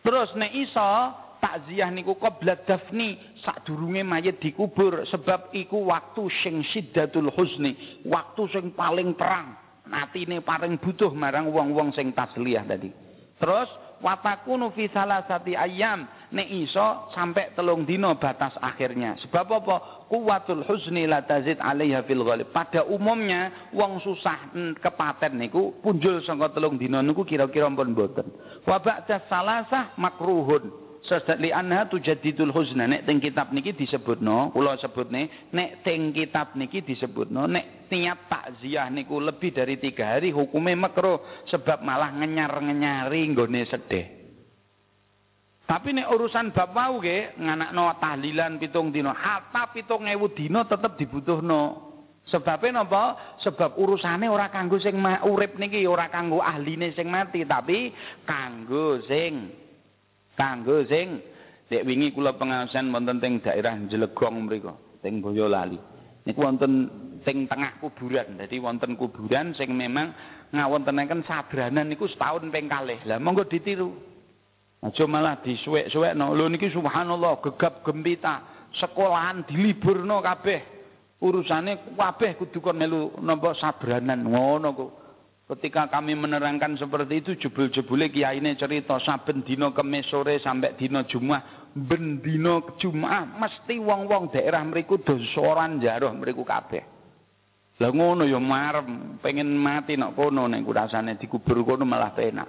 Speaker 1: Terus nek iso takziah niku qabla dafni sadurunge mayit dikubur sebab iku waktu sing siddatul husni, waktu sing paling terang. Atine paling butuh marang wong-wong sing tasliyah tadi. Terus watakunu fi salasati ayam nek iso sampai telung dino batas akhirnya. Sebab apa? Kuwatul husni la tazid alaiha fil ghalib. Pada umumnya wong susah kepaten niku punjul saka telung dino niku kira-kira pun boten. Wa ba'da salasah makruhun. Sesat li anha tujaddidul husna nek teng kitab niki disebutno, kula sebutne nek teng kitab niki disebutno nek niat takziah niku lebih dari tiga hari hukumnya makruh sebab malah ngenyar-ngenyari nggone sedih. Tapi nek urusan bab wau nge nganakno tahlilan pitung dino, hatta pitung ewu dino tetep dibutuhno. Sebabnya napa? Sebab urusane ora kanggo sing urip niki, ora kanggo ahline sing mati, tapi kanggo sing Kanggo sing dek wingi kula pengawasan wonten teng daerah Jelegong mriku, teng Boyolali. Niku wonten teng tengah kuburan. Jadi wonten kuburan sing memang ngawontenaken sadranan niku setahun ping kalih. Lah monggo ditiru. Aja malah disuwek-suwekno. Lho niki subhanallah gegap gembita, sekolahan diliburno kabeh. Urusane kabeh kudu kon melu napa sabranan ngono kok. Ketika kami menerangkan seperti itu, jebul-jebule kiyaine cerita saben dina kemis sore sampai dina Jumat, ben dina Jumat mesti wong-wong daerah mriku do soran jaroh mriku kabeh. Lah ngono ya marem, pengen mati nek kono nek rasane dikubur kono malah penak.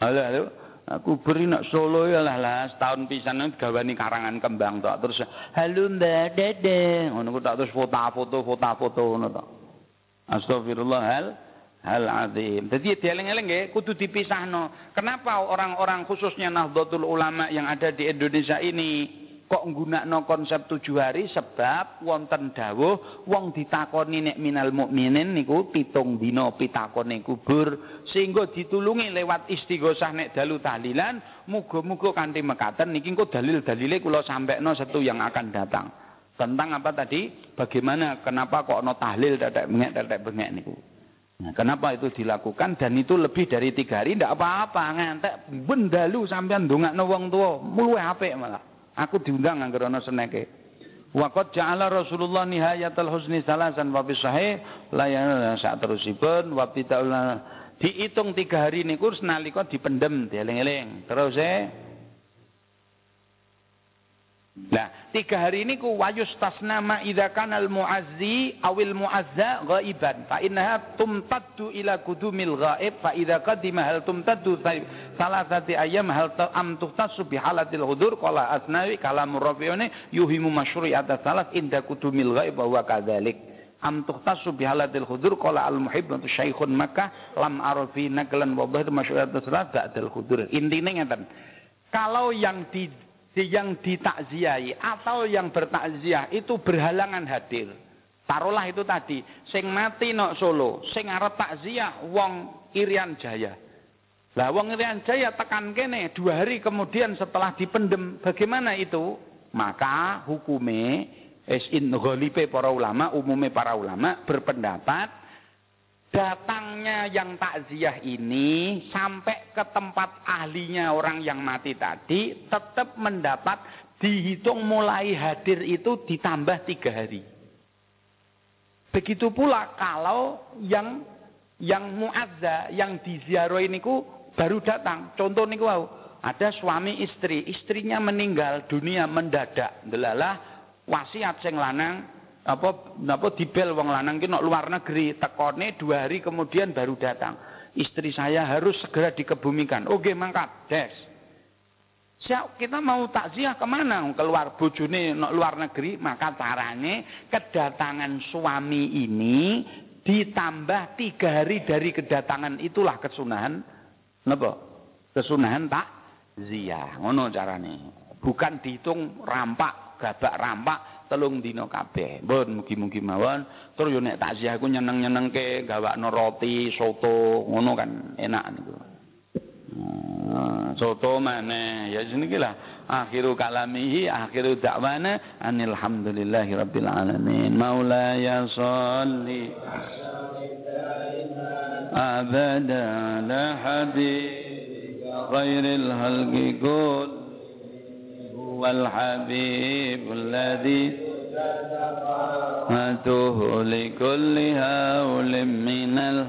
Speaker 1: Halo, halo. kubur nak Solo ya lah lah setahun pisan gawani karangan kembang tok terus halo Mbak Dede ngono tak terus foto-foto foto-foto ngono tok. Astagfirullah hal hal azim. Jadi dieling-eling nggih kudu dipisahno. Kenapa orang-orang khususnya Nahdlatul Ulama yang ada di Indonesia ini kok nggunakno konsep tujuh hari sebab wonten dawuh wong ditakoni nek minal mukminin niku pitung dina pitakone kubur sehingga ditulungi lewat istighosah nek dalu tahlilan muga-muga kanthi mekaten niki engko dalil-dalile kula sampekno setu yang akan datang tentang apa tadi bagaimana kenapa kok ono tahlil tetek bengek tetek bengek niku Nah, kenapa itu dilakukan dan itu lebih dari tiga hari tidak apa-apa ngantek bendalu sampean dongakno wong tua mulu apik malah. Aku diundang anggar ana seneke. Waqat ja'ala Rasulullah nihayatul husni salasan sahih layana saat terusipun wa dihitung tiga hari niku nalika dipendem dieling-eling. Terus eh Nah, tiga hari ini ku wayus tasnama idza kanal muazzi awil muazza ghaiban. Fa innaha tumtaddu ila kudumil ghaib. Fa idza qadima hal tumtaddu salasati ayyam hal am tuhtasu bi halatil hudur. Qala asnawi kalam rafi'uni yuhimu masyru'at salat inda kudumil ghaib wa kadzalik. Am tuhtasu bi halatil hudur. Qala al muhibb tu syaikhun makkah lam arafi naklan wa bahdu masyru'at salat ba'dal hudur. Intine ngeten kalau yang di yang ditakziahi atau yang bertakziah itu berhalangan hadir. Taruhlah itu tadi, sing mati nok Solo, sing arep takziah wong Irian Jaya. Lah wong Irian Jaya tekan kene dua hari kemudian setelah dipendem, bagaimana itu? Maka hukume es in para ulama, umumnya para ulama berpendapat datangnya yang takziah ini sampai ke tempat ahlinya orang yang mati tadi tetap mendapat dihitung mulai hadir itu ditambah tiga hari. Begitu pula kalau yang yang muazza yang diziarah ini ku baru datang. Contoh niku wow, ada suami istri, istrinya meninggal dunia mendadak. Delalah wasiat sing lanang apa apa dibel wong lanang ki luar negeri, tekone dua hari kemudian baru datang. Istri saya harus segera dikebumikan. Oke, mangkat, des. Siap, kita mau takziah ke mana? Keluar bojone luar negeri, maka caranya kedatangan suami ini ditambah tiga hari dari kedatangan itulah kesunahan. Napa? Kesunahan tak ziyah. Ngono carane. Bukan dihitung rampak, gabak rampak telung dino kabeh. Mbon mugi-mugi mawon. Terus yo nek takziah ku nyeneng-nyenengke gawakno roti, soto, ngono kan enak niku. soto mana ya jenenge lah akhiru kalamihi akhiru da'wana anil hamdulillahi rabbil alamin maulaya sholli abada la hadi halqi kul habib alladhi matuhu likulli hawlim minal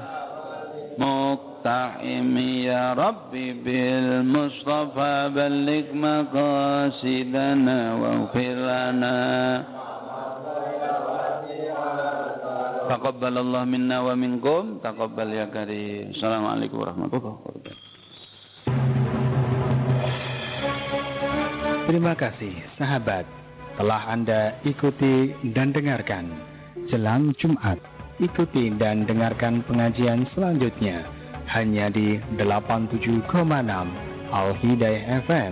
Speaker 1: muk المقتحم. يا ربي بالمصطفى بلغ مقاصدنا واغفر لنا تقبل الله منا ومنكم. تقبل يا كريم. السلام عليكم ورحمة الله وبركاته.
Speaker 2: Terima kasih sahabat telah Anda ikuti dan dengarkan jelang Jumat. Ikuti dan dengarkan pengajian selanjutnya hanya di 87,6 Al Hidayah FM